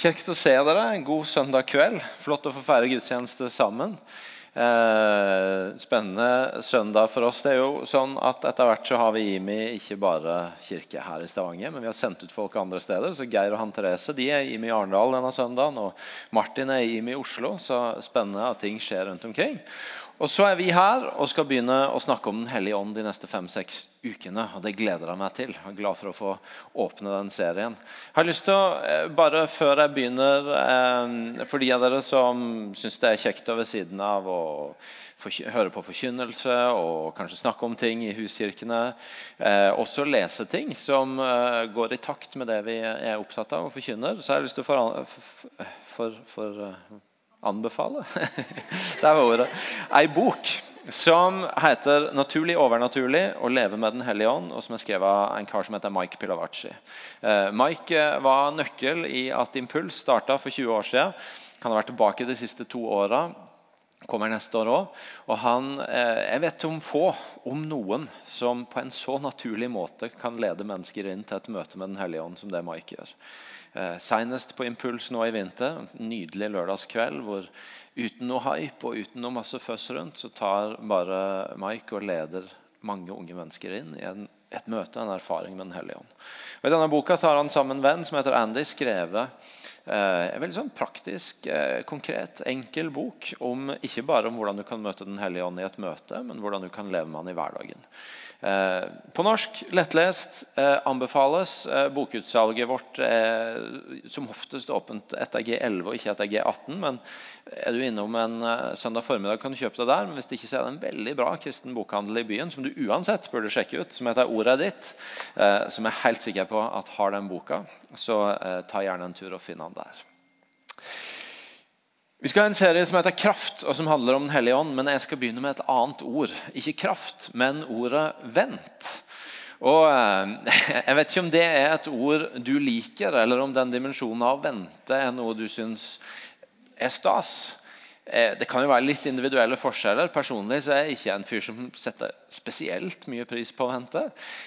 Kjekt å se dere. God søndag kveld. Flott å få feire gudstjeneste sammen. Eh, spennende søndag for oss. Det er jo sånn at Etter hvert så har vi IMI ikke bare kirke her i Stavanger, men vi har sendt ut folk andre steder. Så Geir og han Therese de er IMI i Arendal denne søndagen, og Martin er IMI i Oslo. Så spennende at ting skjer rundt omkring. Og Så er vi her og skal begynne å snakke om Den hellige ånd de neste fem-seks ukene. og Det gleder jeg meg til. Jeg er glad for å få åpne den serien. Jeg har lyst til å, eh, bare Før jeg begynner, eh, for de av dere som syns det er kjekt å ved siden av å høre på forkynnelse og kanskje snakke om ting i huskirkene, eh, også lese ting som går i takt med det vi er opptatt av og forkynner, så jeg har lyst til å for, for, for anbefale Der var ordet. Ei bok som heter 'Naturlig overnaturlig å leve med Den hellige ånd', og som er skrevet av en kar som heter Mike Pilavacci. Eh, Mike eh, var nøkkel i at Impuls starta for 20 år siden. Han har vært tilbake de siste to åra. Kommer neste år òg. Og han, eh, jeg vet om få, om noen, som på en så naturlig måte kan lede mennesker inn til et møte med Den hellige ånd som det Mike gjør. Eh, Senest på Impuls nå i vinter, en nydelig lørdagskveld hvor uten noe hype og uten noe masse føss rundt, så tar bare Mike og leder mange unge mennesker inn i en, et møte, en erfaring med Den hellige ånd. Og I denne boka har han sammen en venn som heter Andy, skrevet eh, en veldig sånn praktisk, eh, konkret, enkel bok om ikke bare om hvordan du kan møte Den hellige ånd i et møte, men hvordan du kan leve med han i hverdagen. Eh, på norsk, lettlest, eh, anbefales. Eh, bokutsalget vårt er som oftest åpent etter G11 og ikke etter G18. Men er du innom en søndag formiddag, kan du kjøpe det der. Men hvis det ikke så er det en veldig bra kristen bokhandel i byen som du uansett burde sjekke ut, som heter Ordet ditt, som jeg er helt sikker på at har den boka. Så ta gjerne en tur og finn den der. Vi skal ha en serie som heter Kraft, og som handler om Den hellige ånd. Men jeg skal begynne med et annet ord. Ikke kraft, men ordet vent. Og eh, Jeg vet ikke om det er et ord du liker, eller om den dimensjonen av vente er noe du syns er stas. Eh, det kan jo være litt individuelle forskjeller. Personlig så er jeg ikke en fyr som setter spesielt mye pris på å vente.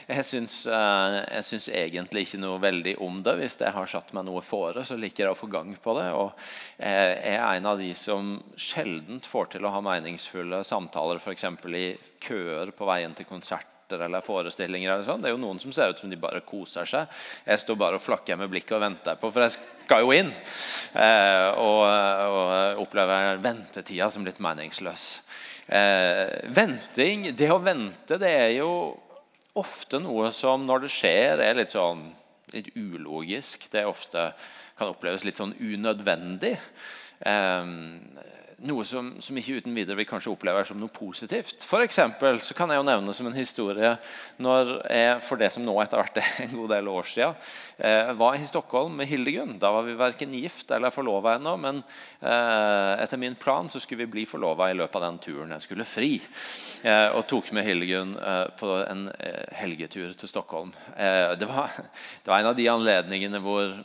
Jeg syns, eh, jeg syns egentlig ikke noe veldig om det. Hvis jeg har satt meg noe fore, så liker jeg å få gang på det. Og jeg er en av de som sjelden får til å ha meningsfulle samtaler, f.eks. i køer på veien til konsert eller forestillinger. Eller sånn. Det er jo noen som ser ut som de bare koser seg. Jeg står bare og flakker med blikket og venter på, for jeg skal jo inn. Eh, og, og opplever ventetida som litt meningsløs. Eh, venting, Det å vente det er jo ofte noe som når det skjer, er litt sånn litt ulogisk. Det er ofte kan oppleves litt sånn unødvendig. Eh, noe som, som, ikke uten videre vi kanskje opplever som noe positivt. For eksempel, så kan jeg jo nevne som en historie når jeg for det som nå etter hvert er en god del år siden, eh, var i Stockholm med Hildegunn. Da var vi verken gift eller forlova ennå, men eh, etter min plan så skulle vi bli forlova i løpet av den turen. Jeg skulle fri. Eh, og tok med Hildegunn eh, på en eh, helgetur til Stockholm. Eh, det var, det var en av de anledningene hvor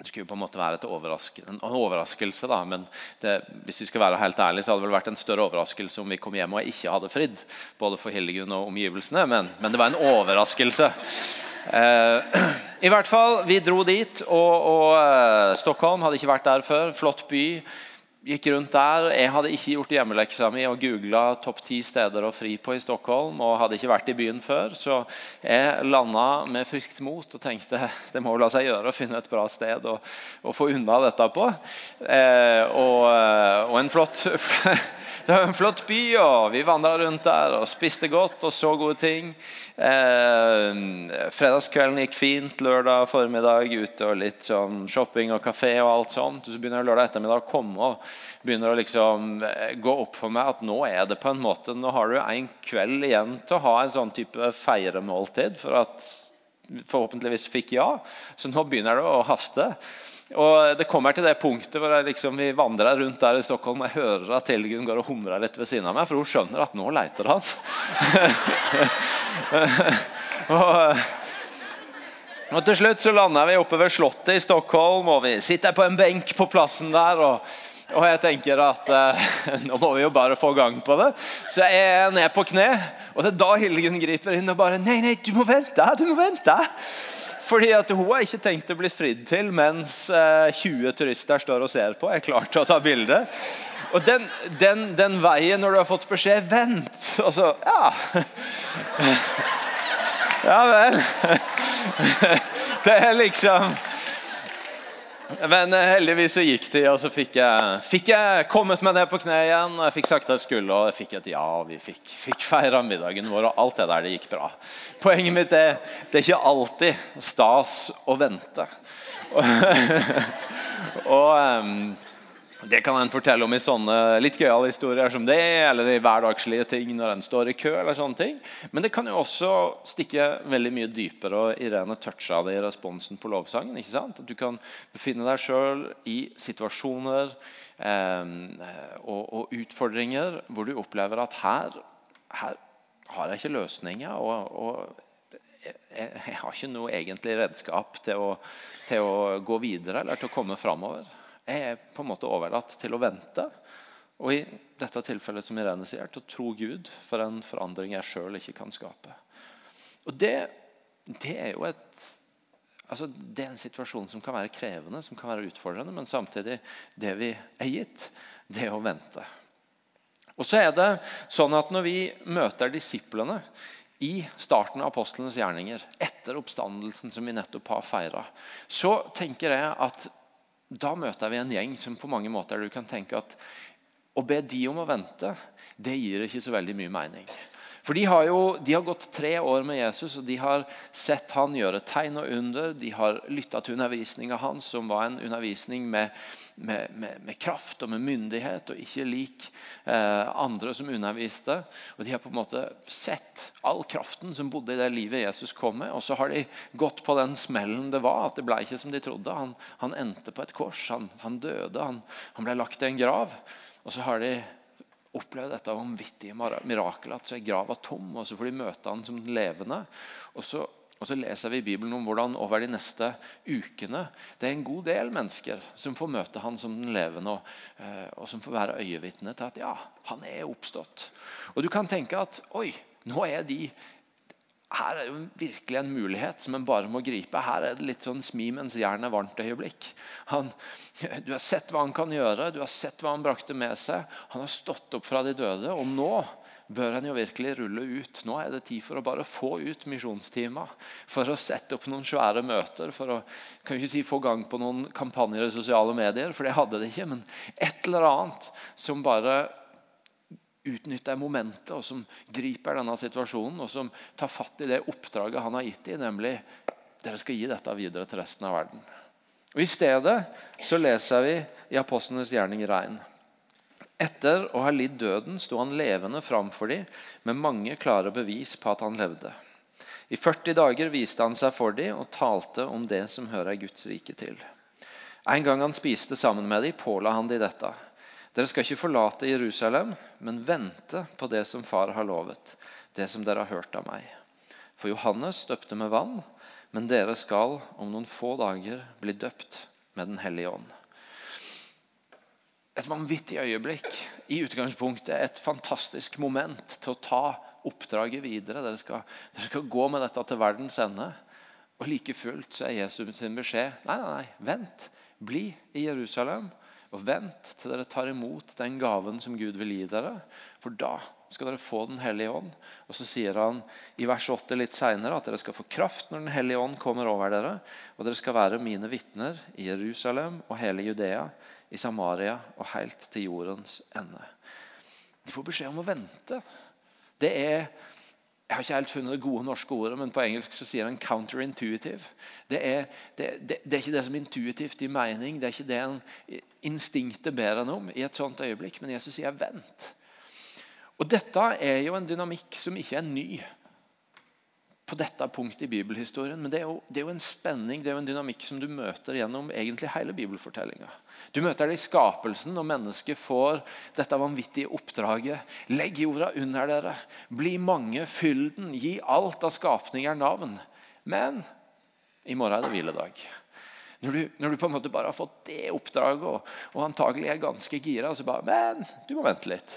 det skulle på en måte være en overraskelse, da, men det, hvis vi skal være helt ærlige, så hadde det vel vært en større overraskelse om vi kom hjem og ikke hadde fridd. Både for Hildegunn og omgivelsene, men, men det var en overraskelse. Eh, I hvert fall, Vi dro dit, og, og eh, Stockholm hadde ikke vært der før. Flott by gikk rundt der. Jeg hadde ikke gjort hjemmeleksa mi og googla topp ti steder å fri på i Stockholm. og hadde ikke vært i byen før, Så jeg landa med friskt mot og tenkte det må la seg gjøre å finne et bra sted å, få unna dette på. Eh, og, og, en flott Det var en flott by, og vi vandra rundt der og spiste godt og så gode ting. Eh, fredagskvelden gikk fint. Lørdag formiddag ute og litt sånn shopping og kafé. og alt sånt. Så begynner lørdag ettermiddag å komme og begynner å liksom eh, gå opp for meg at nå er det på en måte, nå har du en kveld igjen til å ha en sånn type feiremåltid for at forhåpentligvis fikk ja. Så nå begynner det å haste. Og Det kommer til det punktet hvor liksom, vi vandrer rundt der i Stockholm og jeg hører at Hildegunn går og humrer litt ved siden av meg, for hun skjønner at nå leter han. og, og Til slutt så lander vi oppe ved Slottet i Stockholm, og vi sitter på en benk på plassen der. og og jeg tenker at eh, nå må vi jo bare få gang på det. Så jeg er ned på kne, og det er da Hildegunn griper inn og bare Nei, nei, du må vente! Du må vente! fordi at hun har ikke tenkt å bli fridd til mens 20 turister står og ser på. Jeg er klar til å ta bilde. Og den, den, den, veien når du har fått beskjed 'vent', og så Ja. Ja vel. Det er liksom men eh, heldigvis så gikk de, og så fikk jeg, fikk jeg kommet meg ned på kne igjen. Og jeg fikk sagt at jeg skulle, og jeg fikk et ja. Vi fikk, fikk feira middagen vår, og alt det der det gikk bra. Poenget mitt er det er ikke alltid stas å vente. og, og um, det kan en fortelle om i sånne litt gøyale historier som det, eller i hverdagslige ting når en står i kø. eller sånne ting. Men det kan jo også stikke veldig mye dypere. og Irene toucha det i responsen på lovsangen. ikke sant? At du kan befinne deg sjøl i situasjoner eh, og, og, utfordringer hvor du opplever at her, her har jeg ikke løsninger. og, og jeg, har ikke noe egentlig redskap til å, til å gå videre eller til å komme framover. Jeg er på en måte overlatt til å vente. Og i dette tilfellet som Irene sier, til å tro Gud for en forandring jeg sjøl ikke kan skape. Og det, det er jo et altså Det er en situasjon som kan være krevende, som kan være utfordrende, men samtidig det vi er gitt, det er å vente. Og så er det sånn at Når vi møter disiplene i starten av apostlenes gjerninger, etter oppstandelsen som vi nettopp har feira, så tenker jeg at da møter vi en gjeng som på mange måter du kan tenke at å be de om å vente, det gir ikke så veldig mye mening. For de har jo de har gått tre år med Jesus, og de har sett han gjøre tegn og under. De har lytta til undervisninga hans, som var en undervisning med, med, med, med, kraft og med myndighet, og ikke lik eh, andre som underviste. Og De har på en måte sett all kraften som bodde i det livet Jesus kom med. Og så har de gått på den smellen det var, at det ble ikke som de trodde. Han, han endte på et kors, han, han døde, han, han ble lagt i en grav. Og så har de opplevd dette vanvittige mirakelet, at så er grava tom. og Så får de møte han som levende. Og så, og så, leser vi i Bibelen om hvordan over de neste ukene det er en god del mennesker som får møte han som den levende, og, eh, og som får være øyevitne til at ja, han er oppstått. Og du kan tenke at oi, nå er de her er jo virkelig en mulighet som en bare må gripe. Her er det litt sånn smi mens jernet er varmt-øyeblikk. Du har sett hva han kan gjøre, du har sett hva han brakte med seg. Han har stått opp fra de døde, og nå bør han jo virkelig rulle ut. Nå er det tid for å bare få ut misjonsteamet. For å sette opp noen svære møter. For å kan ikke si få gang på noen kampanjer i sosiale medier, for det hadde det ikke. Men et eller annet som bare utnytter momentet, og som griper denne situasjonen, og som tar fatt i det oppdraget han har gitt dem, nemlig dere skal gi dette videre til resten av verden. Og I stedet så leser vi i Apostlenes gjerning regn. Etter å ha lidd døden sto han levende framfor dem med mange klare bevis på at han levde. I 40 dager viste han seg for dem og talte om det som hører Guds rike til. En gang han spiste sammen med dem, påla han dem dette. Dere skal ikke forlate Jerusalem, men vente på det som far har lovet, det som dere har hørt av meg. For Johannes døpte med vann, men dere skal om noen få dager bli døpt med Den hellige ånd. Et vanvittig øyeblikk. I utgangspunktet et fantastisk moment til å ta oppdraget videre. Dere skal, dere skal gå med dette til verdens ende. Og like fullt så er Jesus sin beskjed nei, nei, nei, vent. Bli i Jerusalem og vent til dere tar imot den gaven som Gud vil gi dere. For da skal dere få Den hellige ånd. Og så sier han i vers 8 litt senere at dere skal få kraft når Den hellige ånd kommer over dere. Og dere skal være mine vitner i Jerusalem og hele Judea, i Samaria og helt til jordens ende. De får beskjed om å vente. Det er jeg har ikke helt funnet det gode norske ordet, men på engelsk så sier en counterintuitive. Det er, det, det, det er ikke det som intuitivt gir mening, det er ikke det en instinktet ber en om i et sånt øyeblikk. Men Jesus sier 'vent'. Og Dette er jo en dynamikk som ikke er ny på dette punktet i bibelhistorien. Men det er, jo, det er, jo, en spenning det er jo en dynamikk som du møter gjennom egentlig hele bibelfortellinga. Du møter det i skapelsen når mennesket får dette vanvittige oppdraget. Legg jorda under dere, bli mange, fyll den, gi alt av skapninger navn. Men i morgen er det hviledag. Når du, når du, på en måte bare har fått det oppdraget og, og antagelig er ganske gira, så bare Men du må vente litt.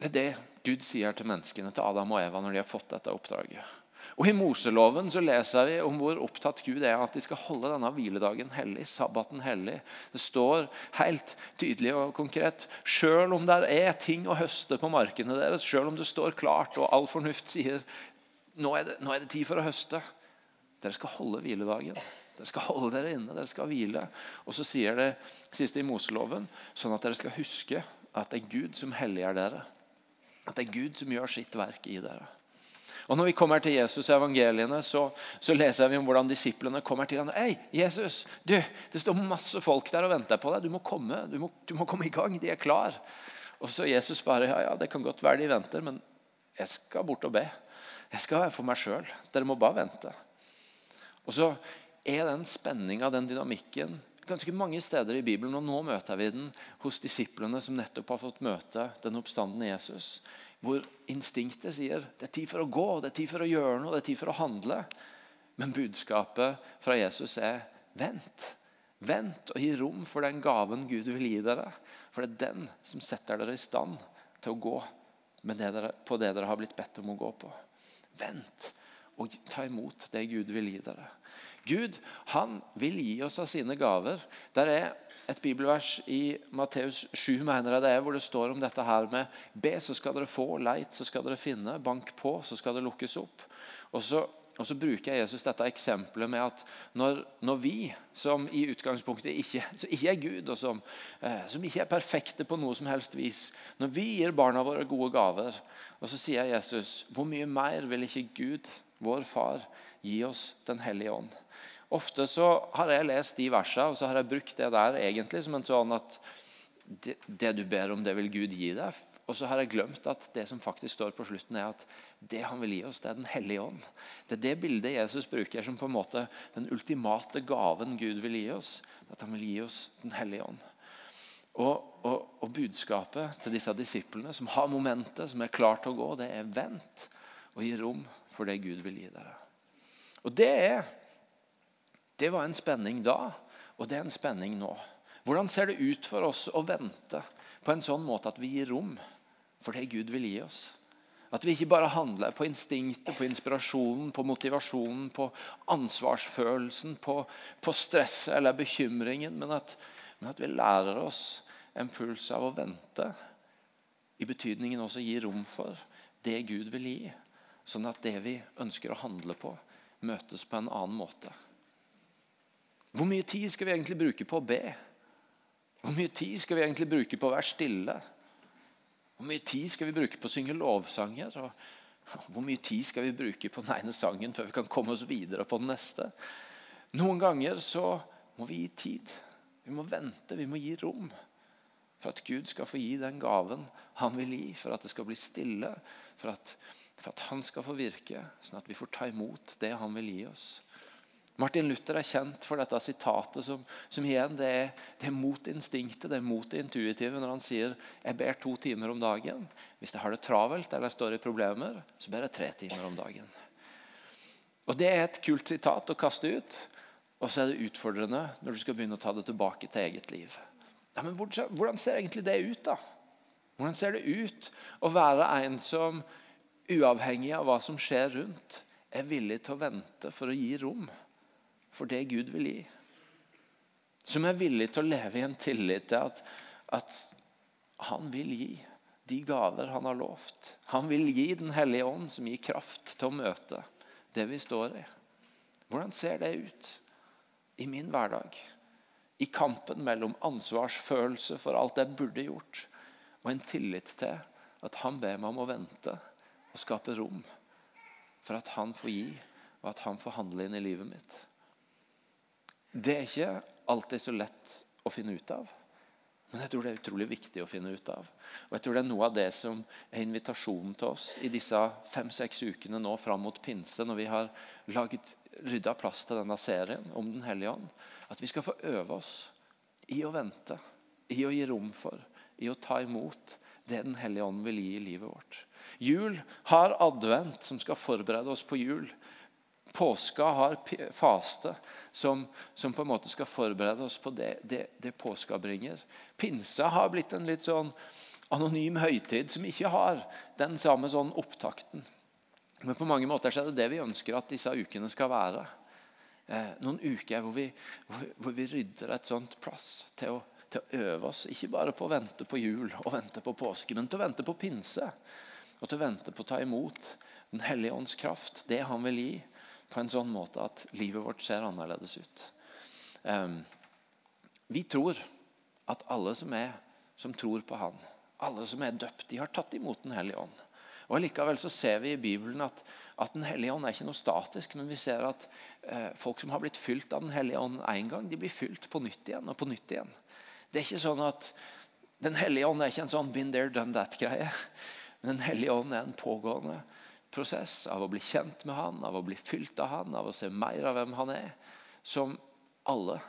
Det er det Gud sier til menneskene, til Adam og Eva, når de har fått dette oppdraget. Og I Moseloven så leser vi om hvor opptatt Gud er at de skal holde denne hviledagen hellig, sabbaten hellig. Det står helt tydelig og konkret selv om det er ting å høste på markene deres, selv om det står klart og all fornuft sier nå er det, nå er det tid for å høste. Dere skal holde hviledagen. Dere skal holde dere inne, dere skal hvile. Og så sier det siste i Moseloven, sånn at dere skal huske at det er Gud som helliger dere. At det er Gud som gjør sitt verk i dere. Og Når vi kommer til Jesus i evangeliene, så, så leser vi om hvordan disiplene kommer til ham. Hei, Jesus, du, det står masse folk der og venter på deg. Du må komme du må, du må komme i gang. De er klar. Og så Jesus bare ja, ja, det kan godt være de venter, men jeg skal bort og be. Jeg skal være for meg sjøl. Dere må bare vente. Og så er den spenninga, den dynamikken, ganske mange steder i Bibelen. Og nå møter vi den hos disiplene som nettopp har fått møte den oppstandende Jesus hvor instinktet sier det er tid for å gå, det er tid for å gjøre noe, det er tid for å handle. Men budskapet fra Jesus er vent. Vent og gi rom for den gaven Gud vil gi dere. For det er den som setter dere i stand til å gå det dere, på det dere har blitt bedt om å gå på. Vent og ta imot det Gud vil gi dere. Gud han vil gi oss av sine gaver. Der er et bibelvers i Matteus 7 mener jeg det er, hvor det står om dette her med Be, så skal dere få. Leit, så skal dere finne. Bank på, så skal det lukkes opp. Og så, og så bruker Jesus dette eksempelet med at når, når vi, som i utgangspunktet ikke, ikke er Gud, og som, eh, som, ikke er perfekte på noe som helst vis Når vi gir barna våre gode gaver, og så sier Jesus Hvor mye mer vil ikke Gud, vår far, gi oss Den hellige ånd? Ofte så har jeg lest de versene og så har jeg brukt det der egentlig som en sånn at det, det, du ber om, det vil Gud gi deg. Og så har jeg glemt at det som faktisk står på slutten, er at det han vil gi oss, det er Den hellige ånd. Det er det bildet Jesus bruker som på en måte den ultimate gaven Gud vil gi oss. At han vil gi oss Den hellige ånd. Og, og, og budskapet til disse disiplene som har momentet, som er klart til å gå, det er vent og gi rom for det Gud vil gi dere. Og det er det var en spenning da, og det er en spenning nå. Hvordan ser det ut for oss å vente på en sånn måte at vi gir rom for det Gud vil gi oss? At vi ikke bare handler på instinktet, på inspirasjonen, på motivasjonen, på ansvarsfølelsen, på, på stresset eller bekymringen, men at, men at, vi lærer oss en puls av å vente. I betydningen også gi rom for det Gud vil gi. Sånn at det vi ønsker å handle på, møtes på en annen måte. Hvor mye tid skal vi egentlig bruke på å be? Hvor mye tid skal vi egentlig bruke på å være stille? Hvor mye tid skal vi bruke på å synge lovsanger? Og hvor mye tid skal vi bruke på den ene sangen før vi kan komme oss videre på den neste? Noen ganger så må vi gi tid. Vi må vente, vi må gi rom. For at Gud skal få gi den gaven han vil gi, for at det skal bli stille. For at, for at han skal få virke, sånn at vi får ta imot det han vil gi oss. Martin Luther er kjent for dette sitatet som, som igjen det er, det er, mot instinktet, det er mot det intuitive når han sier jeg ber to timer om dagen. Hvis jeg har det travelt eller står i problemer, så ber jeg tre timer om dagen. Og Det er et kult sitat å kaste ut, og så er det utfordrende når du skal begynne å ta det tilbake til eget liv. Ja, men Hvordan ser egentlig det ut, da? Hvordan ser det ut å være en som uavhengig av hva som skjer rundt, er villig til å vente for å gi rom? For det Gud vil gi. Som er villig til å leve i en tillit til at, at han vil gi de gaver han har lovt. Han vil gi Den hellige ånd, som gir kraft til å møte det vi står i. Hvordan ser det ut i min hverdag? I kampen mellom ansvarsfølelse for alt jeg burde gjort, og en tillit til at han ber meg om å vente og skape rom for at han får gi, og at han får handle inn i livet mitt. Det er ikke alltid så lett å finne ut av. Men jeg tror det er utrolig viktig å finne ut av. Og jeg tror det er noe av det som er invitasjonen til oss i disse fem-seks ukene nå fram mot pinse, når vi har laget, rydda plass til denne serien om Den hellige ånd. At vi skal få øve oss i å vente, i å gi rom for, i å ta imot det Den hellige ånd vil gi i livet vårt. Jul har advent, som skal forberede oss på jul. Påska har faste, som, som, på en måte skal forberede oss på det, det, det påska bringer. Pinsa har blitt en litt sånn anonym høytid som ikke har den samme sånn opptakten. Men på mange måter er det det vi ønsker at disse ukene skal være. Eh, noen uker hvor vi, hvor vi, rydder et sånt plass til å, til å, øve oss. Ikke bare på å vente på jul og vente på påske, men til å vente på pinse. Og til å vente på å ta imot Den hellige ånds kraft, det han vil gi, på en sånn måte at livet vårt ser annerledes ut. Vi tror at alle som er som tror på Han, alle som er døpt, de har tatt imot Den hellige ånd. Og Likevel så ser vi i Bibelen at, at Den hellige ånd er ikke noe statisk, men vi ser at eh, folk som har blitt fylt av Den hellige ånd én gang, de blir fylt på nytt igjen og på nytt igjen. Det er ikke sånn at Den hellige ånd er ikke en sånn 'been there, done that'-greie. Men Den hellige ånd er en pågående prosess av å bli kjent med Han, av å bli fylt av Han, av å se mer av hvem Han er, som alle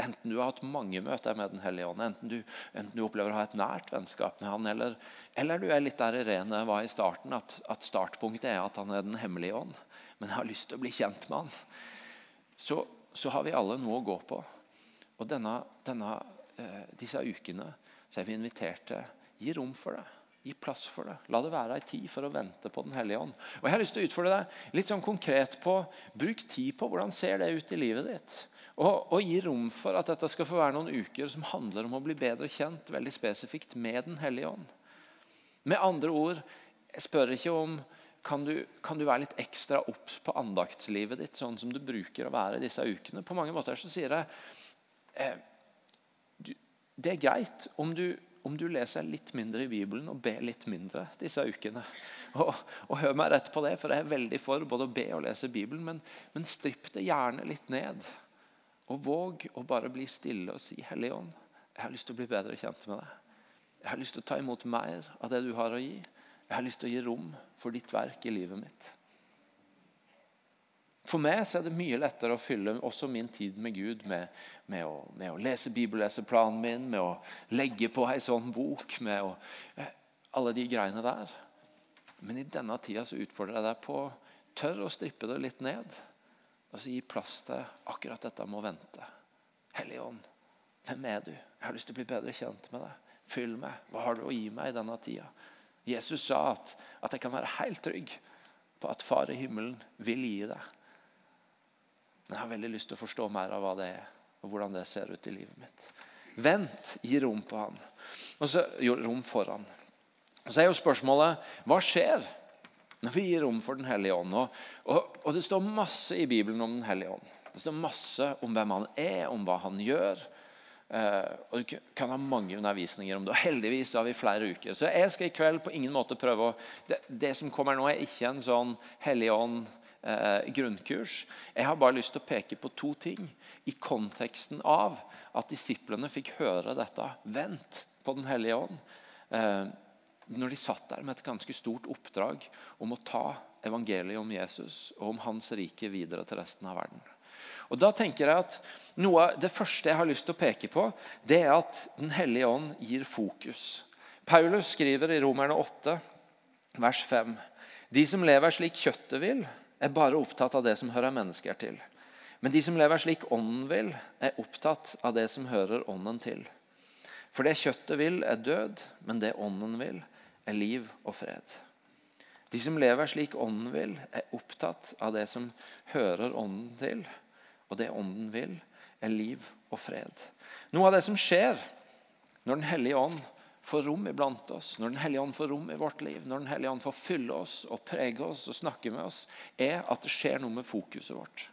Enten du har hatt mange møter med Den hellige ånd, enten du, enten du, opplever å ha et nært vennskap med han, eller, eller du er litt der Irene var i starten, at, at, startpunktet er at han er Den hemmelige ånd, men jeg har lyst til å bli kjent med han, så, så har vi alle noe å gå på. Og denne, denne, eh, disse ukene så er vi invitert til gi rom for det. Gi plass for det. La det være ei tid for å vente på Den hellige ånd. Og Jeg har lyst til å utfordre deg litt sånn konkret på Bruk tid på hvordan ser det ut i livet ditt. Og, og, gi rom for at dette skal få være noen uker som handler om å bli bedre kjent veldig spesifikt med Den hellige ånd. Med andre ord, jeg spør ikke om kan du, kan du være litt ekstra obs på andaktslivet ditt, sånn som du bruker å være disse ukene. På mange måter så sier jeg eh, det er greit om du, om du, leser litt mindre i Bibelen og ber litt mindre disse ukene. Og, og, hør meg rett på det, for jeg er veldig for både å be og lese Bibelen, men, men stripp det gjerne litt ned. Og våg å bare bli stille og si, 'Hellige ånd, jeg har lyst til å bli bedre kjent med deg.' 'Jeg har lyst til å ta imot mer av det du har å gi.' 'Jeg har lyst til å gi rom for ditt verk i livet mitt.' For meg er det mye lettere å fylle også min tid med Gud med, med, å, med å, lese bibelleseplanen min, med å legge på ei sånn bok, med å, eh, alle de greiene der. Men i denne tida så utfordrer jeg deg på tør å strippe det litt ned. Og gi plass til akkurat dette med å vente. Hellige ånd, hvem er du? Jeg har lyst til å bli bedre kjent med deg. Fyll meg. Hva har du å gi meg i denne tida? Jesus sa at, at jeg kan være helt trygg på at Far i himmelen vil gi deg. Men jeg har veldig lyst til å forstå mer av hva det er, og hvordan det ser ut i livet mitt. Vent, gi rom på han. Og så, rom for han. Og så er jo spørsmålet hva skjer når vi gir rom for Den hellige ånd. Og, og, og, Det står masse i Bibelen om Den hellige ånd. Det står masse om hvem han er, om hva han gjør. Uh, og Du kan ha mange undervisninger om det. og Heldigvis har vi flere uker. Så jeg skal i kveld på ingen måte prøve å Det, det som kommer nå, er ikke en sånn hellig ånd uh, grunnkurs. Jeg har bare lyst til å peke på to ting i konteksten av at disiplene fikk høre dette. Vent på Den hellige ånd. Eh, når de satt der med et ganske stort oppdrag om å ta evangeliet om Jesus og om hans rike videre til resten av verden. Og da tenker jeg at noe Det første jeg har lyst til å peke på, det er at Den hellige ånd gir fokus. Paulus skriver i Romerne 8, vers 5.: De som lever slik kjøttet vil, er bare opptatt av det som hører mennesker til. Men de som lever slik ånden vil, er opptatt av det som hører ånden til. For det kjøttet vil, er død, men det ånden vil, er liv og fred. De som lever slik ånden vil, er opptatt av det som hører ånden til. Og det ånden vil, er liv og fred. Noe av det som skjer når Den hellige ånd får rom iblant oss, når Den hellige ånd får rom i vårt liv, når Den hellige ånd får fylle oss og prege oss og snakke med oss, er at det skjer noe med fokuset vårt.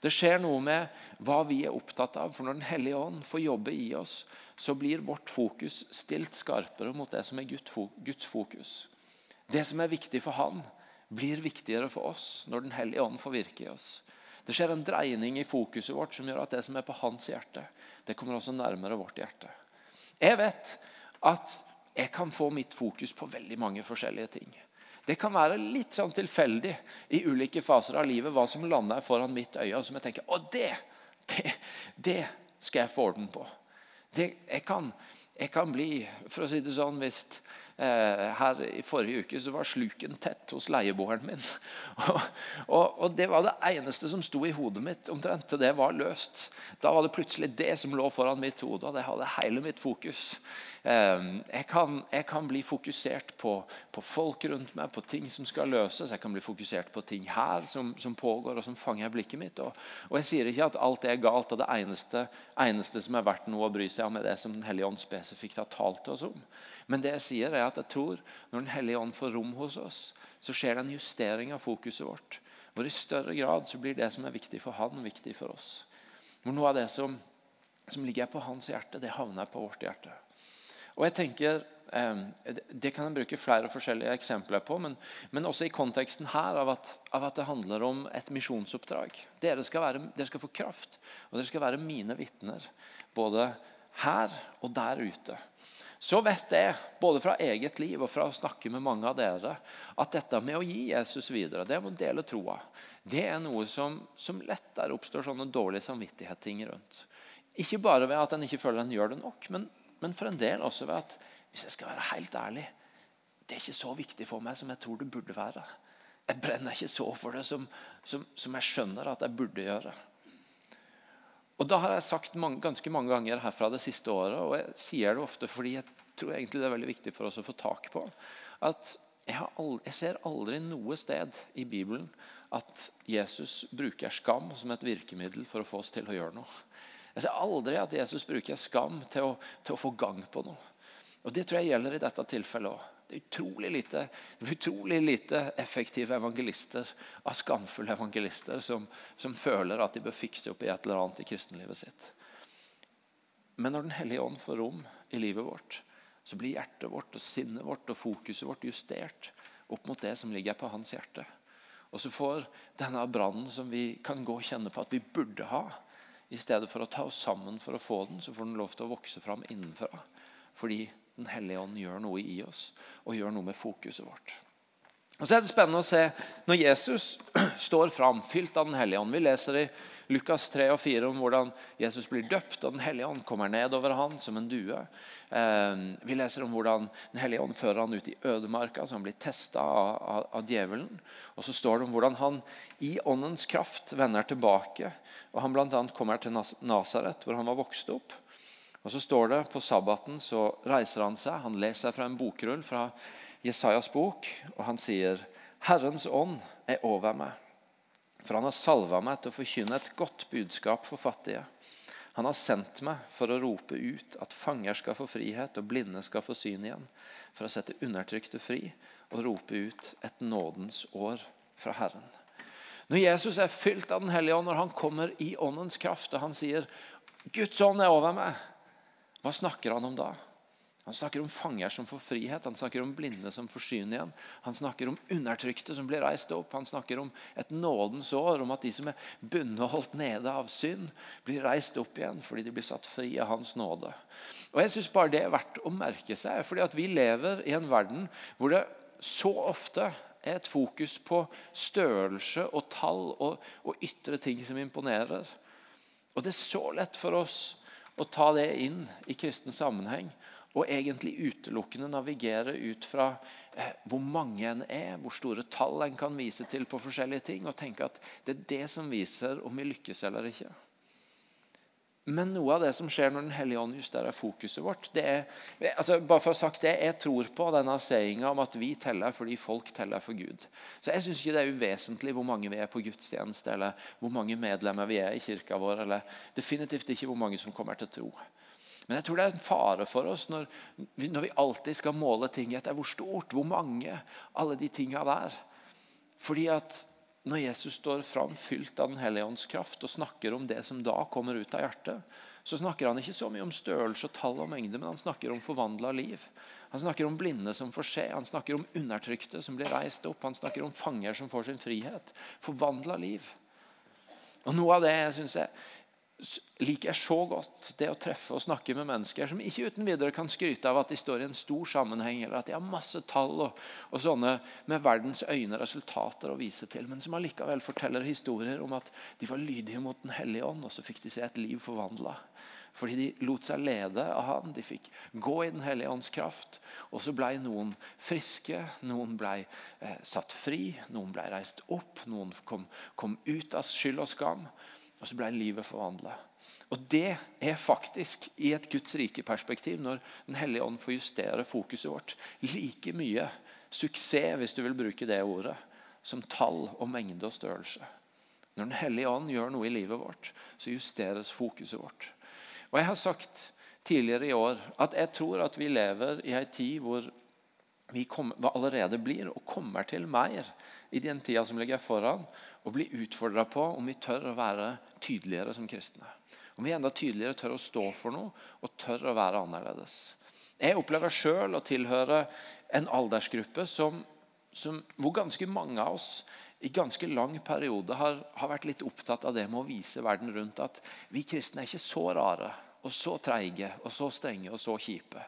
Det skjer noe med hva vi er opptatt av. For når Den hellige ånd får jobbe i oss, så blir vårt fokus stilt skarpere mot det som er Guds fokus. Det som er viktig for Han, blir viktigere for oss når Den hellige ånd får virke i oss. Det skjer en dreining i fokuset vårt som gjør at det som er på hans hjerte, det kommer også nærmere vårt hjerte. Jeg vet at jeg kan få mitt fokus på veldig mange forskjellige ting. Det kan være litt sånn tilfeldig i ulike faser av livet hva som lander foran mitt øye. og som jeg tenker, å det, det, det skal jeg få orden på det, jeg, kan, jeg, kan, bli for å si det sånn, hvis, her I forrige uke så var sluken tett hos leieboeren min. Og, og, og, Det var det eneste som sto i hodet mitt omtrent det var løst. Da var det plutselig det som lå foran mitt hode, og det hadde hele mitt fokus. Ehm, jeg kan, jeg kan, bli fokusert på, på, folk rundt meg, på ting som skal løses. Jeg kan bli fokusert på ting her som, som pågår, og som fanger blikket mitt. Og, og, Jeg sier ikke at alt er galt, og det eneste, eneste, som er verdt noe å bry seg om, er det som Den hellige ånd spesifikt har talt oss om. Men det jeg sier er at jeg tror når Den hellige ånd får rom hos oss, så skjer det en justering av fokuset vårt. Hvor i større grad så blir det som er viktig for han, viktig for oss. Hvor noe av det som, som ligger på hans hjerte, det havner på vårt hjerte. Og jeg tenker, Det kan en bruke flere forskjellige eksempler på, men, men også i konteksten her av at, av at, det handler om et misjonsoppdrag. Dere dere skal få kraft, og dere skal være mine vitner. Både her og der ute. Så vet jeg, både fra eget liv og fra å snakke med mange av dere, at dette med å gi Jesus videre, det med å dele troa, det er noe som, som lettere oppstår sånne dårlige samvittighet-ting rundt. Ikke bare ved at en ikke føler en gjør det nok, men men for en del også ved at hvis jeg skal være helt ærlig det er ikke så viktig for meg som jeg tror det burde være. Jeg brenner ikke så for det som, som, som jeg skjønner at jeg burde gjøre. Og Da har jeg sagt mange, ganske mange ganger herfra det siste året, og jeg sier det ofte fordi jeg tror egentlig det er veldig viktig for oss å få tak på, at jeg, aldri, jeg ser aldri noe sted i Bibelen at Jesus bruker skam som et virkemiddel for å få oss til å gjøre noe. Jeg ser aldri at Jesus bruker skam til å, til å få gang på noe. Og Det tror jeg gjelder i dette tilfellet òg. Det er utrolig lite, utrolig lite effektive evangelister av skamfulle evangelister som, som, føler at de bør fikse opp i et eller annet i kristenlivet sitt. Men når Den hellige ånd får rom i livet vårt, så blir hjertet vårt og sinnet vårt og fokuset vårt justert opp mot det som ligger på hans hjerte. Og så får denne brannen som vi kan gå og kjenne på at vi burde ha, i stedet for å ta oss sammen for å få den, så får den lov til å vokse fram innenfra. Fordi Den hellige ånd gjør noe i oss og gjør noe med fokuset vårt. Og så er det spennende å se når Jesus står fram, fylt av Den hellige ånd. Vi leser i Lukas 3 og 4 om hvordan Jesus blir døpt, og Den hellige ånd kommer ned over han som en due. Eh, vi leser om hvordan Den hellige ånd fører han ut i ødemarka, så han blir testa av, av, av, djevelen. Og så står det om hvordan han i åndens kraft vender tilbake og Han blant annet kommer til Nasaret, hvor han var vokst opp. Og så står det På sabbaten så reiser han seg. Han leser fra en bokrull fra Jesajas bok, og han sier Herrens ånd er over meg, for han har salva meg til å forkynne et godt budskap for fattige. Han har sendt meg for å rope ut at fanger skal få frihet og blinde skal få syn igjen, for å sette undertrykte fri og rope ut et nådens år fra Herren. Når Jesus er fylt av Den hellige ånd, når han kommer i åndens kraft og han sier 'Guds ånd er over meg', hva snakker han om da? Han snakker om fanger som får frihet, han snakker om blinde som får syn igjen. Han snakker om undertrykte som blir reist opp. Han snakker om et nådens år, om at de som er bundet og holdt nede av synd, blir reist opp igjen fordi de blir satt fri av Hans nåde. Og jeg synes bare Det er verdt å merke seg, fordi at vi lever i en verden hvor det så ofte er et fokus på størrelse og tall og, og ytre ting som imponerer. Og Det er så lett for oss å ta det inn i kristen sammenheng og egentlig utelukkende navigere ut fra eh, hvor mange en er, hvor store tall en kan vise til på forskjellige ting, og tenke at det er det som viser om vi lykkes eller ikke. Men noe av det som skjer når Den hellige ånd justerer fokuset vårt det er, altså bare for å ha sagt det, Jeg tror på denne sayinga om at vi teller fordi folk teller for Gud. Så Jeg syns ikke det er uvesentlig hvor mange vi er på gudstjeneste, eller hvor mange medlemmer vi er i kirka vår, eller definitivt ikke hvor mange som kommer til tro. Men jeg tror det er en fare for oss når når vi alltid skal måle ting etter hvor stort, hvor mange, alle de tinga der. Fordi at når Jesus står fram fylt av Den hellige ånds kraft og snakker om det som da kommer ut av hjertet, så snakker han ikke så mye om størrelse, og tall og mengde, men han snakker om forvandla liv. Han snakker om blinde som får se, han snakker om undertrykte som blir reist opp, han snakker om fanger som får sin frihet. Forvandla liv. Og Noe av det jeg synes jeg liker jeg så godt det å treffe og snakke med mennesker som ikke uten videre kan skryte av at de står i en stor sammenheng, eller at de har masse tall og, og sånne med verdens øyne resultater å vise til, men som allikevel forteller historier om at de var lydige mot Den hellige ånd, og så fikk de se et liv forvandla. Fordi de lot seg lede av han. De fikk gå i Den hellige ånds kraft. Og så ble noen friske, noen ble eh, satt fri, noen ble reist opp, noen kom, kom ut av skyld og skam. Og så ble livet forvandla. Og Det er faktisk, i et Guds rike-perspektiv, når Den hellige ånd får justere fokuset vårt, like mye suksess, hvis du vil bruke det ordet, som tall og mengde og størrelse. Når Den hellige ånd gjør noe i livet vårt, så justeres fokuset vårt. Og Jeg har sagt tidligere i år at jeg tror at vi lever i en tid hvor vi allerede blir og kommer til mer i den tida som ligger foran, og bli utfordra på om vi tør å være tydeligere som kristne. Om vi enda tydeligere tør å stå for noe og tør å være annerledes. Jeg opplever sjøl å tilhøre en aldersgruppe som, som, hvor ganske mange av oss i ganske lang periode har, har, vært litt opptatt av det med å vise verden rundt at vi kristne er ikke så rare og så treige og så strenge og så kjipe.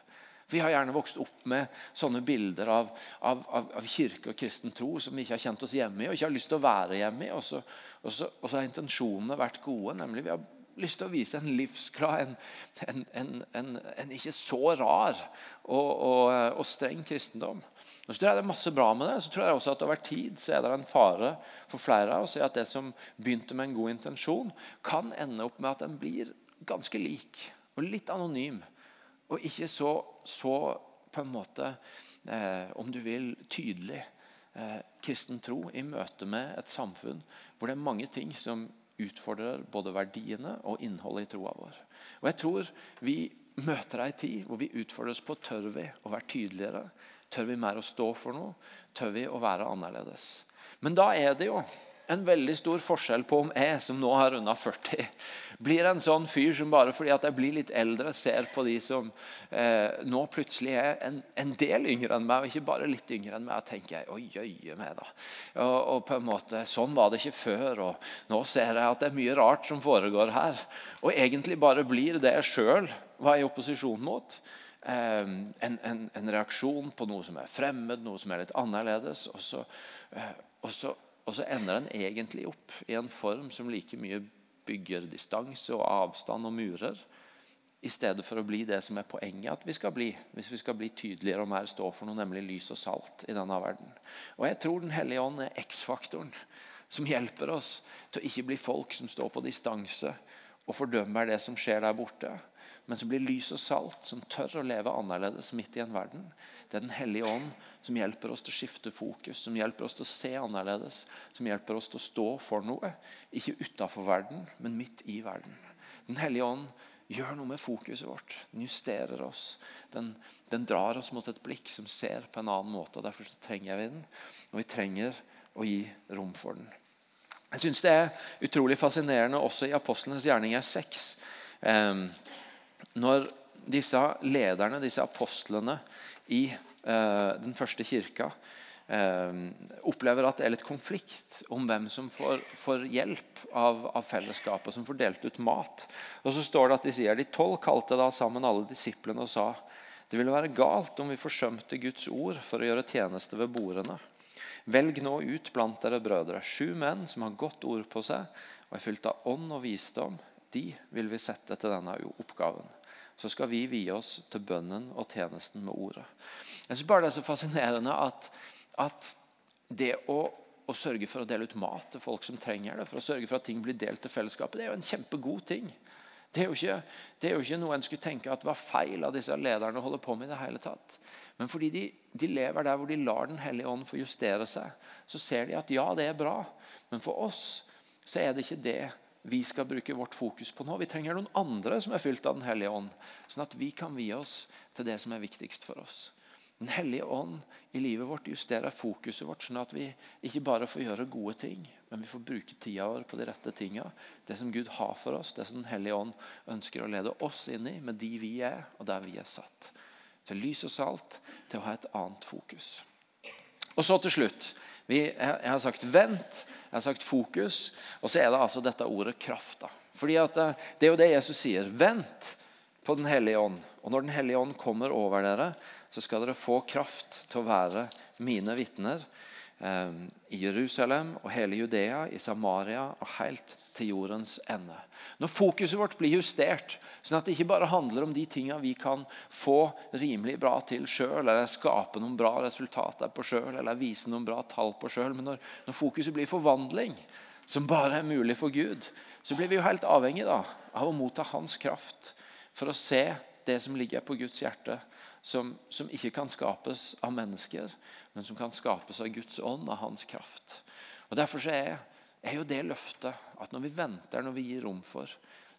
Vi har gjerne vokst opp med sånne bilder av, av, av, av kirke og kristen tro som vi ikke har kjent oss hjemme i og ikke har lyst til å være hjemme i. Og så, og så, og så har intensjonene vært gode. nemlig Vi har lyst til å vise en livsglad, en, en, en, en ikke så rar og, og, og, streng kristendom. Og så tror jeg Det er masse bra med det. Så tror jeg også at over tid så er det en fare for flere av oss at det som begynte med en god intensjon, kan ende opp med at den blir ganske lik og litt anonym og ikke så, så på en måte, eh, om du vil, tydelig eh, kristen tro i møte med et samfunn hvor det er mange ting som utfordrer både verdiene og innholdet i troa vår. Og jeg tror vi møter ei tid hvor vi utfordres på tør vi å være tydeligere. Tør vi mer å stå for noe? Tør vi å være annerledes? Men da er det jo en veldig stor forskjell på om jeg, som nå har runda 40, blir en sånn fyr som bare fordi at jeg blir litt eldre, ser på de som eh, nå plutselig er en, en, del yngre enn meg, og ikke bare litt yngre enn meg. og tenker jeg, oi, jøye meg da. Og, og, på en måte, Sånn var det ikke før. og Nå ser jeg at det er mye rart som foregår her. Og egentlig bare blir det jeg sjøl var i opposisjon mot. Eh, en, en, en, reaksjon på noe som er fremmed, noe som er litt annerledes. og så, eh, og så og så ender den egentlig opp i en form som like mye bygger distanse og avstand og murer, i stedet for å bli det som er poenget at vi skal bli. Hvis vi skal bli tydeligere og mer stå for noe, nemlig lys og salt i denne verden. Og jeg tror Den hellige ånd er X-faktoren som hjelper oss til å ikke bli folk som står på distanse og fordømmer det som skjer der borte, men som blir lys og salt, som tør å leve annerledes midt i en verden. Det er Den hellige ånd som hjelper oss til å skifte fokus, som hjelper oss til å se annerledes, som hjelper oss til å stå for noe. Ikke utafor verden, men midt i verden. Den hellige ånd gjør noe med fokuset vårt. Den justerer oss. Den, den drar oss mot et blikk som ser på en annen måte. og Derfor trenger vi den, og vi trenger å gi rom for den. Jeg syns det er utrolig fascinerende også i apostlenes gjerninger 6. Eh, når disse lederne, disse apostlene i eh, den første kirka, eh, opplever at det er litt konflikt om hvem som får, får hjelp av, av, fellesskapet, som får delt ut mat. Og så står det at De sier de tolv kalte da sammen alle disiplene og sa det ville være galt om vi forsømte Guds ord for å gjøre tjeneste ved bordene. Velg nå ut blant dere brødre sju menn som har godt ord på seg og er fylt av ånd og visdom. De vil vi sette til denne oppgaven så skal vi vie oss til bønnen og tjenesten med ordet. Jeg synes bare Det er så fascinerende at, at det å, å, sørge for å dele ut mat til folk som trenger det, for å sørge for at ting blir delt til fellesskapet, det er jo en kjempegod ting. Det er, ikke, det er jo ikke noe en skulle tenke at var feil av disse lederne å holde på med. i det hele tatt. Men fordi de, de, lever der hvor de lar Den hellige ånd få justere seg, så ser de at ja, det er bra. Men for oss så er det ikke det vi skal bruke vårt fokus på nå. Vi trenger noen andre som er fylt av Den hellige ånd, sånn at vi kan vie oss til det som er viktigst for oss. Den hellige ånd i livet vårt justerer fokuset vårt, sånn at vi ikke bare får gjøre gode ting, men vi får bruke tida vår på de rette tinga. Det som Gud har for oss, det som Den hellige ånd ønsker å lede oss inn i, med de vi er, og der vi er satt. Til lys og salt, til å ha et annet fokus. Og så til slutt. Vi, jeg har sagt 'vent'. Jeg har sagt fokus, og så er det altså dette ordet kraft. da. Fordi at eh, Det er jo det Jesus sier. Vent på Den hellige ånd. Og når Den hellige ånd kommer over dere, så skal dere få kraft til å være mine vitner. Eh, i Jerusalem og hele Judea, i Samaria og helt til jordens ende. Når fokuset vårt blir justert, sånn at det ikke bare handler om de tingene vi kan få rimelig bra til sjøl, eller skape noen bra resultater på sjøl, eller vise noen bra tall på sjøl, men når, når, fokuset blir forvandling, som bare er mulig for Gud, så blir vi jo helt avhengig da, av å motta Hans kraft for å se det som ligger på Guds hjerte, som, som ikke kan skapes av mennesker, men som kan skapes av Guds ånd, av Hans kraft. Og Derfor er er jo det løftet at når vi venter, når vi gir rom for,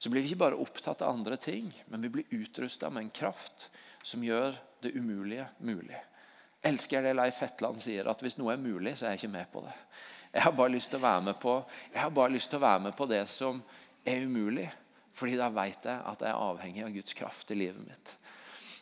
så blir vi ikke bare opptatt av andre ting, men vi blir utrusta med en kraft som gjør det umulige mulig. Elsker jeg det Leif Hetland sier, at hvis noe er mulig, så er jeg ikke med på det. Jeg har bare lyst til å være med på, være med på det som er umulig. Fordi da vet jeg at jeg er avhengig av Guds kraft i livet mitt.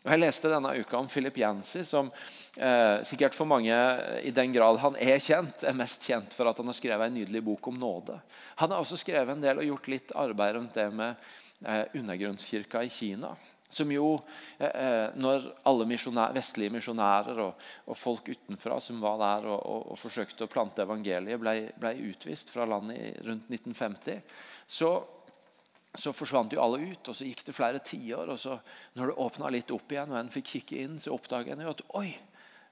Og Jeg leste denne uka om Philip Yancy, som eh, sikkert for mange, i den grad han er kjent, er mest kjent for at han har skrevet en nydelig bok om nåde. Han har også skrevet en del og gjort litt arbeid rundt det med eh, undergrunnskirka i Kina. Som jo, eh, eh når alle misjonær, vestlige misjonærer og, og, folk utenfra som var der og, og, og forsøkte å plante evangeliet, ble, ble utvist fra landet rundt 1950, så så forsvant jo alle ut. og Så gikk det flere tiår. og så Når det åpna litt opp igjen, og en fikk kikke inn, så oppdaga en at oi,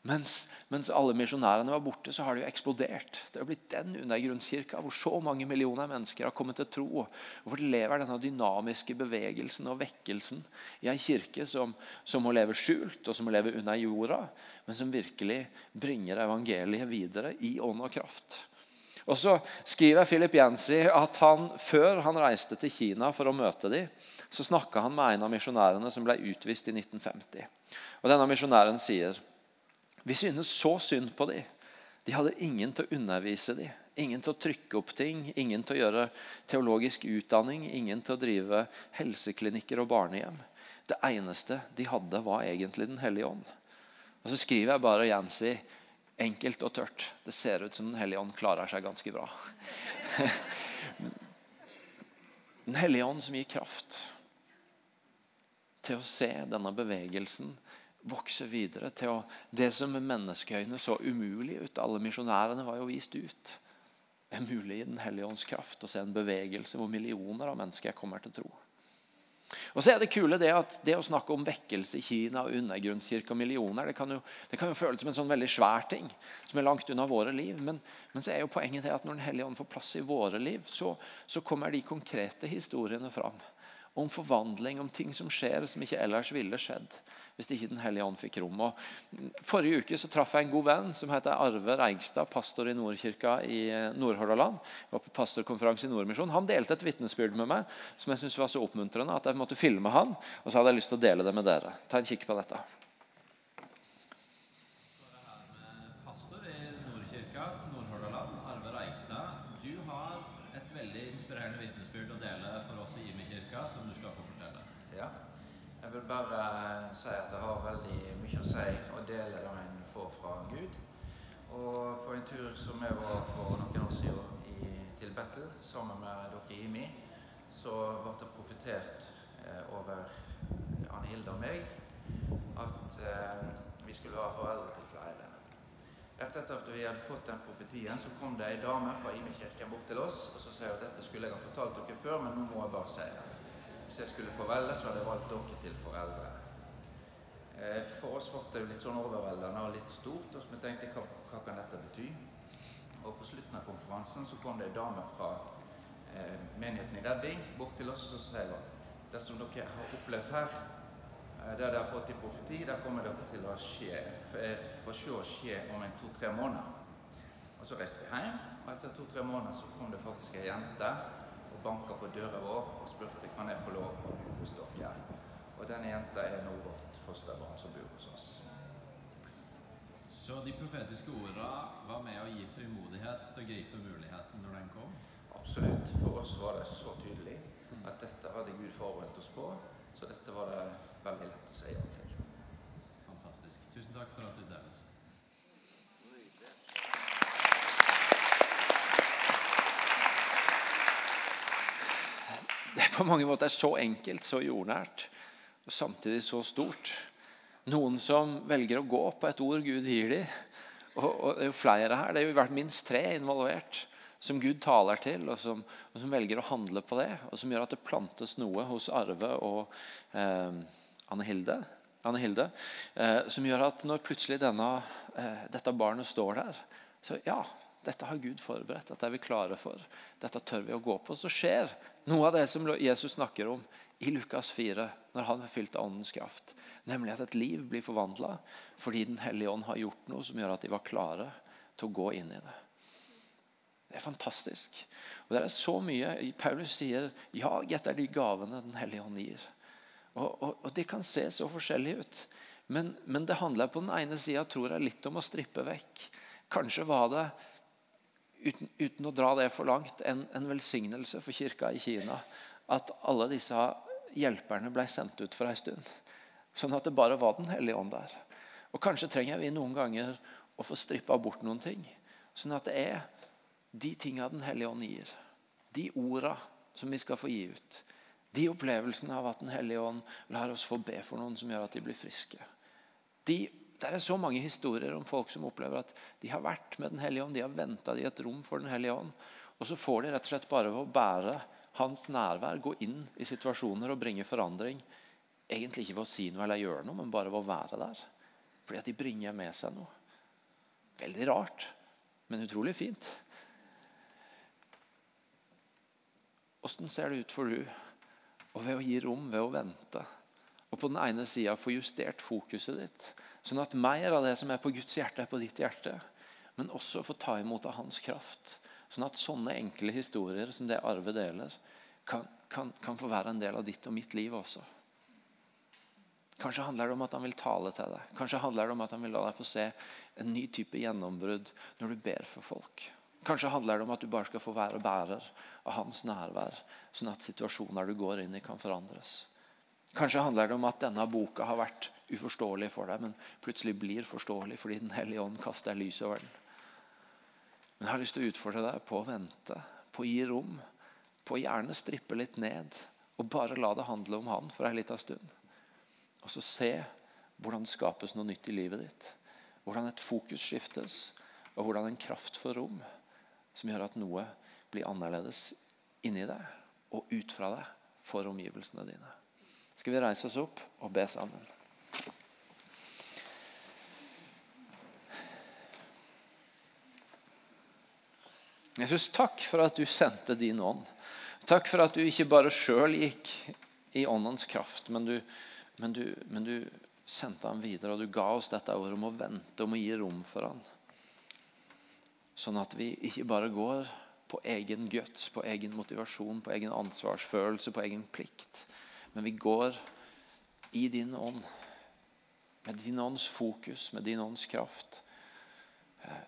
mens, mens alle misjonærene var borte, så har det jo eksplodert. Det har blitt den undergrunnskirka hvor så mange millioner mennesker har kommet til tro. og Hvor lever denne dynamiske bevegelsen og vekkelsen i ei kirke som, som må leve skjult, og som må leve under jorda, men som virkelig bringer evangeliet videre i ånd og kraft. Og så skriver Philip Jensi at han, før han reiste til Kina for å møte dem, så snakka han med en av misjonærene som ble utvist i 1950. Og Denne misjonæren sier vi synes så synd på dem. De hadde ingen til å undervise dem, ingen til å trykke opp ting, ingen til å gjøre teologisk utdanning, ingen til å drive helseklinikker og barnehjem. Det eneste de hadde, var egentlig Den hellige ånd. Og Så skriver jeg bare Yancy Enkelt og tørt. Det ser ut som Den hellige ånd klarer seg ganske bra. Den hellige ånd som gir kraft til å se denne bevegelsen vokse videre. til å, Det som med menneskeøyne så umulig ut, alle misjonærene var jo vist ut, er mulig i Den hellige ånds kraft å se en bevegelse hvor millioner av mennesker kommer til tro. Og så er Det kule det at det å snakke om vekkelse i Kina og undergrunnskirke og millioner, det kan, jo, det kan jo føles som en sånn veldig svær ting som er langt unna våre liv. Men, men så er jo poenget det at når Den hellige ånd får plass i våre liv, så, så kommer de konkrete historiene fram. Om forvandling, om ting som skjer som ikke ellers ville skjedd hvis ikke Den hellige ånd fikk rom. Og forrige uke så traff jeg en god venn som heter Arve Reigstad, pastor i Nordkirka i Nordhordaland. Jeg var på pastorkonferanse i Nordmisjon. Han delte et vitnesbyrd med meg som jeg syntes var så oppmuntrende at jeg måtte filme han, og så hadde jeg lyst til å dele det med dere. Ta en kikk på dette. Pastor i Nordkirka, Nordhordland, Arve Reigstad. Du har et veldig inspirerende vitnesbyrd å dele for oss i Imi-kirka, som du skal få fortelle. Ja. Jeg vil bare si at det har veldig mye å si å dele det en får fra Gud. Og på en tur som vi var for noen år siden i, til Battle sammen med dere i IMI, så ble det profetert eh, over Anne Hilde og meg at eh, vi skulle være foreldre til flere. Rett etter at vi hadde fått den profetien, så kom det ei dame fra Imi-kirken bort til oss og så sier at dette skulle jeg ha fortalt dere før, men nå må jeg bare si det. Hvis jeg skulle få velge, så hadde jeg valgt dere til foreldre. Eh, for oss ble det litt sånn overveldende og litt stort, og vi tenkte hva, hva kan dette bety? Og På slutten av konferansen så kom det ei dame fra eh, menigheten i Redding bort til oss og sier hun det som dere har opplevd her, eh, det dere har fått i profeti, det kommer dere til å skje, eh, få se skje om en to-tre måneder. Og Så reiste vi hjem, og etter to-tre måneder så kom det faktisk ei jente og banka på døra vår og spurte kan jeg få lov å bo hos dere. Og denne jenta er nå vårt fosterbarn som bor hos oss. Så de profetiske ordene var med å gi frimodighet til å gripe muligheten når den kom? Absolutt. For oss var det så tydelig at dette hadde Gud forberedt oss på. Så dette var det veldig lett å si ja til. Fantastisk. Tusen takk for at du deler. Det er på mange måter så enkelt, så jordnært, og samtidig så stort. Noen som velger å gå på et ord Gud gir dem, Og, og det er jo flere her. Det er jo vært minst tre involvert som Gud taler til, og som, og som, velger å handle på det. Og som gjør at det plantes noe hos Arve og eh, Anne Hilde, Anne Hilde eh, som gjør at når plutselig denne, eh, dette barnet står der, så ja, dette har Gud forberedt. Dette er vi klare for. Dette tør vi å gå på. Så skjer noe av det som Jesus snakker om i Lukas 4, når han er fylt av åndens kraft. Nemlig at et liv blir forvandla fordi Den hellige ånd har gjort noe som gjør at de var klare til å gå inn i det. Det er fantastisk. Og det er så mye. Paulus sier ja, dette er de gavene Den hellige ånd gir. Og, og, og, Det kan se så forskjellig ut. Men, men det handler på den ene sida litt om å strippe vekk. Kanskje var det, uten, uten å dra det for langt, en, en, velsignelse for kirka i Kina at alle disse hjelperne ble sendt ut for en stund. Sånn at det bare var Den hellige ånd der. Og Kanskje trenger vi noen ganger å få strippa bort noen ting. Sånn at det er de tinga Den hellige ånd gir, de orda som vi skal få gi ut, de opplevelsene av at Den hellige ånd lar oss få be for noen som gjør at de blir friske. De, det er så mange historier om folk som opplever at de har vært med Den hellige ånd, de har venta i et rom for Den hellige ånd, og så får de rett og slett bare å bære hans nærvær, gå inn i situasjoner og bringe forandring. Egentlig ikke ved å si noe eller gjøre noe, men bare ved å være der. Fordi at de bringer med seg noe. Veldig rart, men utrolig fint. Åssen ser det ut for du? Og ved å gi rom, ved å vente. Og på den ene sida få justert fokuset ditt, sånn at mer av det som er på Guds hjerte, er på ditt hjerte. Men også få ta imot av hans kraft. Sånn at sånne enkle historier som det Arve deler, kan, kan, kan få være en del av ditt og mitt liv også. Kanskje handler det om at han vil tale til deg. Kanskje handler det om at han vil la deg få se en ny type gjennombrudd når du ber for folk. Kanskje handler det om at du bare skal få være bærer av hans nærvær, sånn at situasjoner du går inn i, kan forandres. Kanskje handler det om at denne boka har vært uforståelig for deg, men plutselig blir forståelig fordi Den hellige ånd kaster lys over den. Men jeg har lyst til å utfordre deg på å vente, på å gi rom, på å gjerne strippe litt ned og bare la det handle om han for en liten stund. Og så se hvordan det skapes noe nytt i livet ditt. Hvordan et fokus skiftes, og hvordan en kraft får rom som gjør at noe blir annerledes inni deg og ut fra deg for omgivelsene dine. Skal vi reise oss opp og be sammen? Jesus, takk for at du sendte din ånd. Takk for at du ikke bare sjøl gikk i åndens kraft, men du, men, du, men du, sendte ham videre, og du ga oss dette ordet om å vente, om å gi rom for ham. Sånn at vi ikke bare går på egen guts, på egen motivasjon, på egen ansvarsfølelse, på egen plikt. Men vi går i din ånd, med din ånds fokus, med din ånds kraft, eh,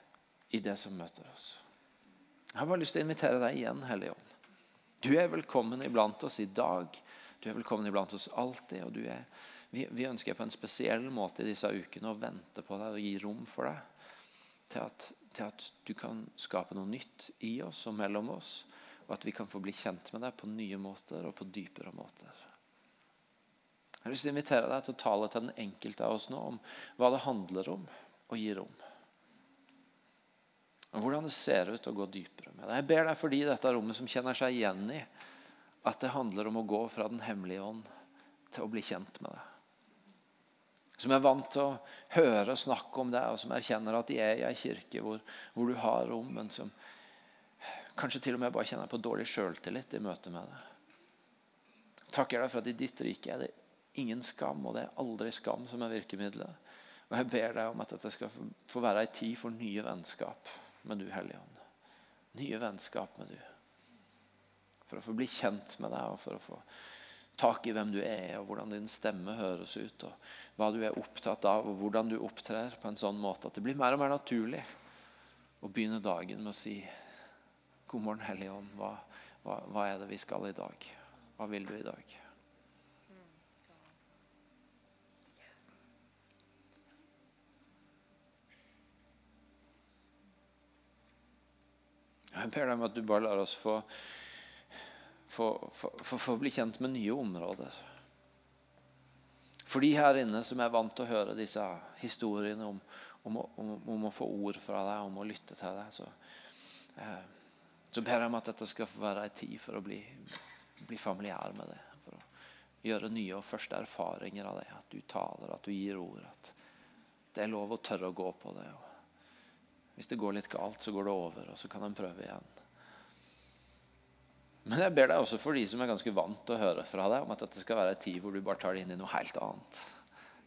i det som møter oss. Jeg har bare lyst til å invitere deg igjen, Hellige Ånd. Du er velkommen iblant oss i dag. Du er velkommen iblant oss alltid. og er, vi, vi, ønsker på en spesiell måte i disse ukene å vente på deg og gi rom for deg til at, til at du kan skape noe nytt i oss og mellom oss. Og at vi kan få bli kjent med deg på nye måter og på dypere måter. Jeg har lyst til å invitere deg til å tale til den enkelte av oss nå om hva det handler om å gi rom. Og hvordan det ser ut å gå dypere med det. Jeg ber deg for de i dette rommet som kjenner seg igjen i at det handler om å gå fra Den hemmelige ånd til å bli kjent med deg som er vant til å høre og snakke om det, og som erkjenner at de er i ei kirke hvor, hvor, du har rom, men som kanskje til og med bare kjenner på dårlig sjøltillit i møte med det. Takker deg for at i ditt rike er det ingen skam, og det er aldri skam som er virkemidlet. Og jeg ber deg om at dette skal få være ei tid for nye vennskap med du, Hellige Ånd. Nye vennskap med du. For å få bli kjent med deg og for å få tak i hvem du er, og hvordan din stemme høres ut, og hva du er opptatt av, og hvordan du opptrer på en sånn måte at det blir mer og mer naturlig å begynne dagen med å si God morgen, Hellige Ånd. Hva, hva, hva er det vi skal i dag? Hva vil du i dag? Jeg ber deg om at du bare lar oss få få bli kjent med nye områder. For de her inne som er vant til å høre disse historiene om, om om, om å, få ord fra deg, om å lytte til deg, så, eh, så ber jeg om at dette skal få være en tid for å bli, bli familiær med det. For å gjøre nye og første erfaringer av det. At du taler, at du gir ord. At det er lov å tørre å gå på det. Og hvis det går litt galt, så går det over, og så kan en prøve igjen. Men jeg ber deg også for de som er ganske vant til å høre fra deg, om at dette skal være en tid hvor du bare tar det inn i noe helt annet.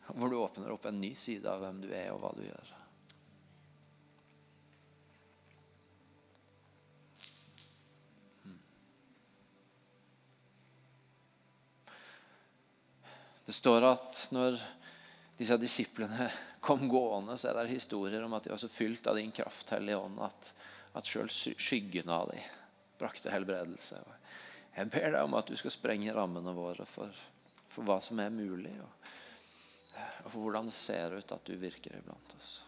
Hvor du åpner opp en ny side av hvem du er, og hva du gjør. Hmm. Det står at når disse disiplene kom gående, så er det historier om at de var så fylt av din kraft, Hellige Ånd, at, at sjøl skyggen av dem brakte helbredelse. Jeg ber deg om at du skal sprenge rammene våre for, for hva som er mulig, og, og, for hvordan det ser ut at du virker iblant oss.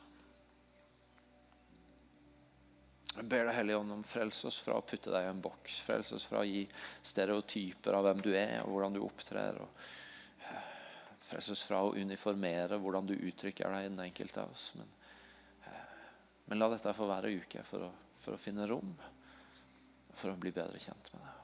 Jeg ber deg Hellige Ånd om frels oss fra å putte deg i en boks. Frels oss fra å gi stereotyper av hvem du er og hvordan du opptrer. og Frels oss fra å uniformere hvordan du uttrykker deg i den enkelte av oss. Men, men la dette få være uke for å, for å finne rom for å bli bedre kjent med deg.